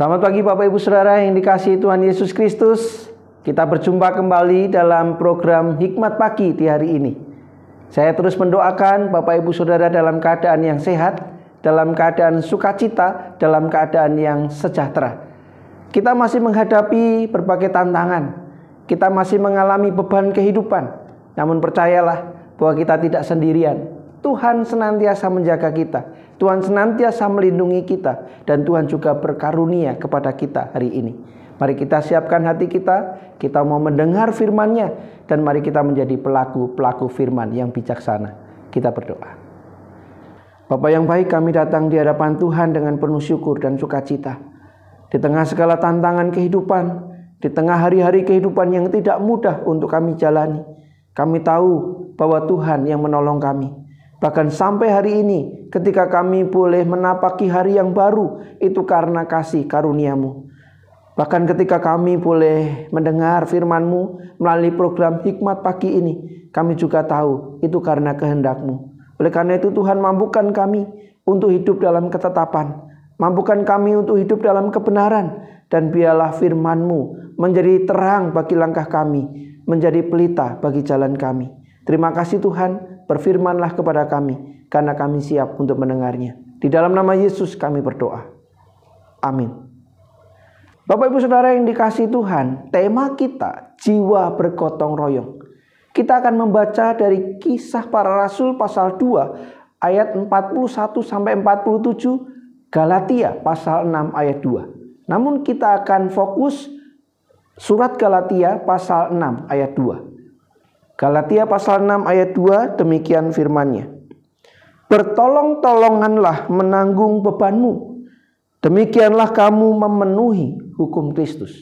Selamat pagi Bapak Ibu Saudara yang dikasihi Tuhan Yesus Kristus. Kita berjumpa kembali dalam program Hikmat Pagi di hari ini. Saya terus mendoakan Bapak Ibu Saudara dalam keadaan yang sehat, dalam keadaan sukacita, dalam keadaan yang sejahtera. Kita masih menghadapi berbagai tantangan. Kita masih mengalami beban kehidupan. Namun percayalah bahwa kita tidak sendirian. Tuhan senantiasa menjaga kita. Tuhan senantiasa melindungi kita dan Tuhan juga berkarunia kepada kita hari ini. Mari kita siapkan hati kita, kita mau mendengar firman-Nya dan mari kita menjadi pelaku-pelaku firman yang bijaksana. Kita berdoa. Bapak yang baik, kami datang di hadapan Tuhan dengan penuh syukur dan sukacita. Di tengah segala tantangan kehidupan, di tengah hari-hari kehidupan yang tidak mudah untuk kami jalani, kami tahu bahwa Tuhan yang menolong kami. Bahkan sampai hari ini ketika kami boleh menapaki hari yang baru itu karena kasih karuniamu. Bahkan ketika kami boleh mendengar firman-Mu melalui program Hikmat Pagi ini, kami juga tahu itu karena kehendak-Mu. Oleh karena itu Tuhan mampukan kami untuk hidup dalam ketetapan. Mampukan kami untuk hidup dalam kebenaran. Dan biarlah firman-Mu menjadi terang bagi langkah kami, menjadi pelita bagi jalan kami. Terima kasih Tuhan, berfirmanlah kepada kami, karena kami siap untuk mendengarnya. Di dalam nama Yesus kami berdoa. Amin. Bapak Ibu Saudara yang dikasih Tuhan, tema kita jiwa bergotong royong. Kita akan membaca dari kisah para rasul pasal 2 ayat 41 sampai 47, Galatia pasal 6 ayat 2. Namun kita akan fokus surat Galatia pasal 6 ayat 2. Galatia pasal 6 ayat 2 demikian firmannya. Bertolong-tolonganlah menanggung bebanmu. Demikianlah kamu memenuhi hukum Kristus.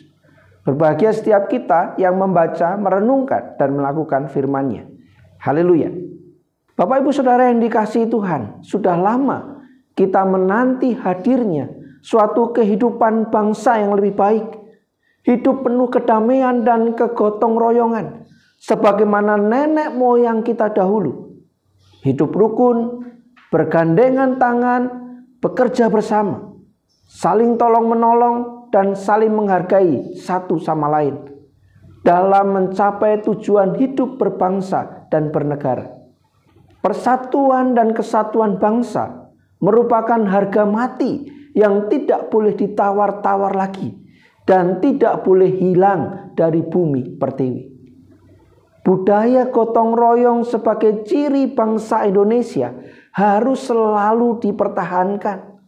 Berbahagia setiap kita yang membaca, merenungkan, dan melakukan firman-Nya. Haleluya. Bapak ibu saudara yang dikasihi Tuhan, sudah lama kita menanti hadirnya suatu kehidupan bangsa yang lebih baik. Hidup penuh kedamaian dan kegotong royongan sebagaimana nenek moyang kita dahulu. Hidup rukun, bergandengan tangan, bekerja bersama, saling tolong menolong dan saling menghargai satu sama lain dalam mencapai tujuan hidup berbangsa dan bernegara. Persatuan dan kesatuan bangsa merupakan harga mati yang tidak boleh ditawar-tawar lagi dan tidak boleh hilang dari bumi pertiwi. Budaya gotong royong sebagai ciri bangsa Indonesia harus selalu dipertahankan.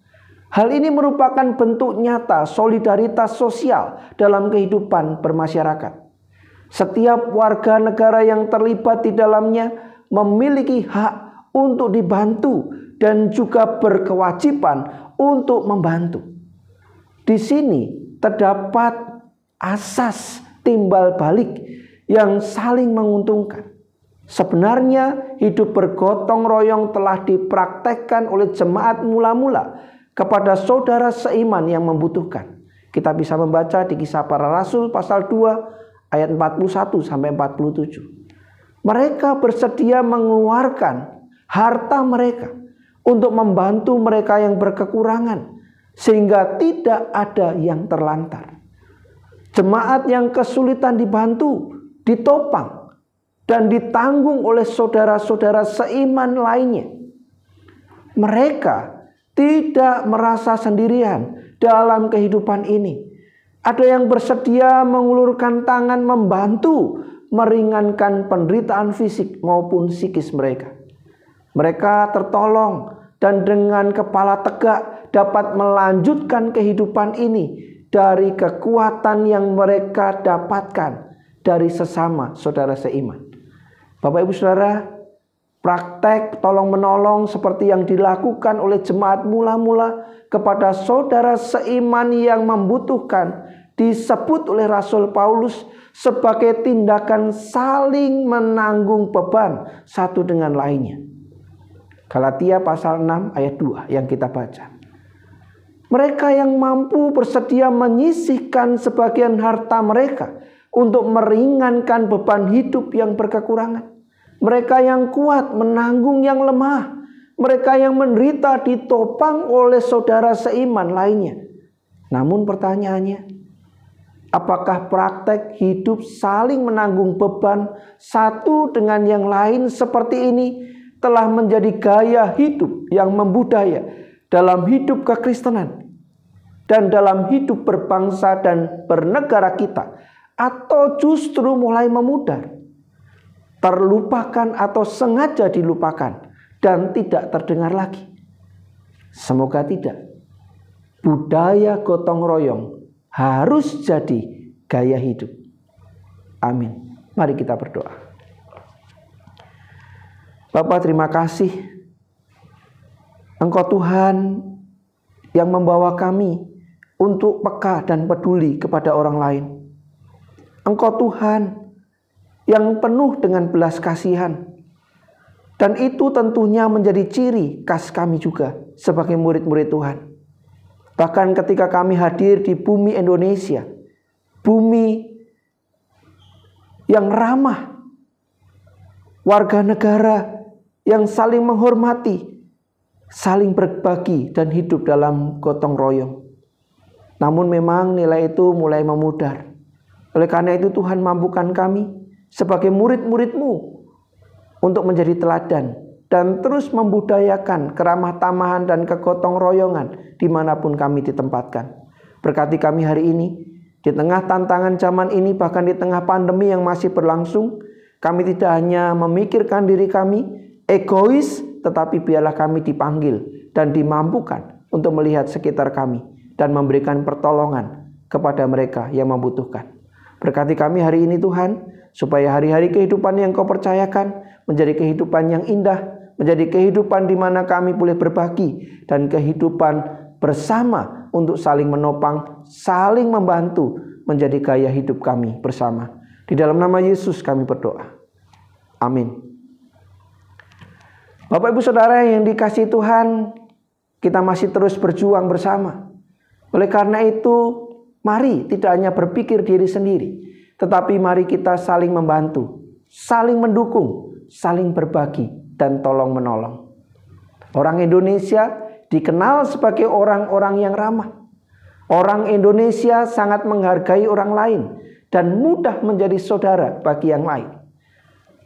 Hal ini merupakan bentuk nyata solidaritas sosial dalam kehidupan bermasyarakat. Setiap warga negara yang terlibat di dalamnya memiliki hak untuk dibantu dan juga berkewajiban untuk membantu. Di sini terdapat asas timbal balik yang saling menguntungkan. Sebenarnya hidup bergotong royong telah dipraktekkan oleh jemaat mula-mula kepada saudara seiman yang membutuhkan. Kita bisa membaca di kisah para rasul pasal 2 ayat 41 sampai 47. Mereka bersedia mengeluarkan harta mereka untuk membantu mereka yang berkekurangan sehingga tidak ada yang terlantar. Jemaat yang kesulitan dibantu ditopang dan ditanggung oleh saudara-saudara seiman lainnya. Mereka tidak merasa sendirian dalam kehidupan ini. Ada yang bersedia mengulurkan tangan membantu meringankan penderitaan fisik maupun psikis mereka. Mereka tertolong dan dengan kepala tegak dapat melanjutkan kehidupan ini dari kekuatan yang mereka dapatkan dari sesama saudara seiman. Bapak Ibu Saudara, praktek tolong menolong seperti yang dilakukan oleh jemaat mula-mula kepada saudara seiman yang membutuhkan disebut oleh Rasul Paulus sebagai tindakan saling menanggung beban satu dengan lainnya. Galatia pasal 6 ayat 2 yang kita baca. Mereka yang mampu bersedia menyisihkan sebagian harta mereka untuk meringankan beban hidup yang berkekurangan. Mereka yang kuat menanggung yang lemah. Mereka yang menderita ditopang oleh saudara seiman lainnya. Namun pertanyaannya, apakah praktek hidup saling menanggung beban satu dengan yang lain seperti ini telah menjadi gaya hidup yang membudaya dalam hidup kekristenan dan dalam hidup berbangsa dan bernegara kita atau justru mulai memudar terlupakan atau sengaja dilupakan dan tidak terdengar lagi. Semoga tidak. Budaya gotong royong harus jadi gaya hidup. Amin. Mari kita berdoa. Bapak terima kasih. Engkau Tuhan yang membawa kami untuk peka dan peduli kepada orang lain. Engkau Tuhan yang penuh dengan belas kasihan. Dan itu tentunya menjadi ciri khas kami juga sebagai murid-murid Tuhan. Bahkan ketika kami hadir di bumi Indonesia, bumi yang ramah, warga negara yang saling menghormati, saling berbagi dan hidup dalam gotong royong. Namun memang nilai itu mulai memudar. Oleh karena itu Tuhan mampukan kami sebagai murid-muridmu untuk menjadi teladan dan terus membudayakan keramah tamahan dan kegotong royongan di mana pun kami ditempatkan. Berkati kami hari ini di tengah tantangan zaman ini bahkan di tengah pandemi yang masih berlangsung kami tidak hanya memikirkan diri kami egois tetapi biarlah kami dipanggil dan dimampukan untuk melihat sekitar kami dan memberikan pertolongan kepada mereka yang membutuhkan. Berkati kami hari ini Tuhan, supaya hari-hari kehidupan yang kau percayakan menjadi kehidupan yang indah, menjadi kehidupan di mana kami boleh berbagi dan kehidupan bersama untuk saling menopang, saling membantu menjadi gaya hidup kami bersama. Di dalam nama Yesus kami berdoa. Amin. Bapak Ibu Saudara yang dikasih Tuhan, kita masih terus berjuang bersama. Oleh karena itu, mari tidak hanya berpikir diri sendiri, tetapi mari kita saling membantu, saling mendukung, saling berbagi, dan tolong menolong. Orang Indonesia dikenal sebagai orang-orang yang ramah. Orang Indonesia sangat menghargai orang lain dan mudah menjadi saudara bagi yang lain.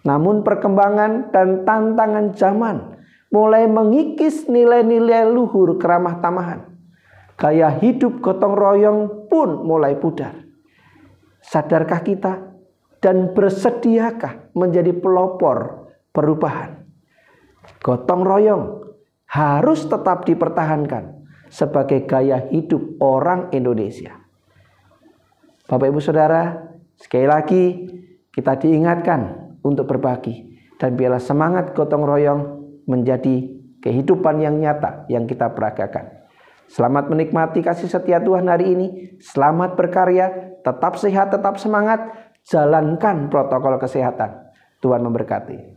Namun perkembangan dan tantangan zaman mulai mengikis nilai-nilai luhur keramah tamahan Gaya hidup gotong royong pun mulai pudar. Sadarkah kita dan bersediakah menjadi pelopor perubahan? Gotong royong harus tetap dipertahankan sebagai gaya hidup orang Indonesia. Bapak Ibu Saudara, sekali lagi kita diingatkan untuk berbagi dan biarlah semangat gotong royong menjadi kehidupan yang nyata yang kita peragakan. Selamat menikmati kasih setia Tuhan hari ini. Selamat berkarya, tetap sehat, tetap semangat. Jalankan protokol kesehatan. Tuhan memberkati.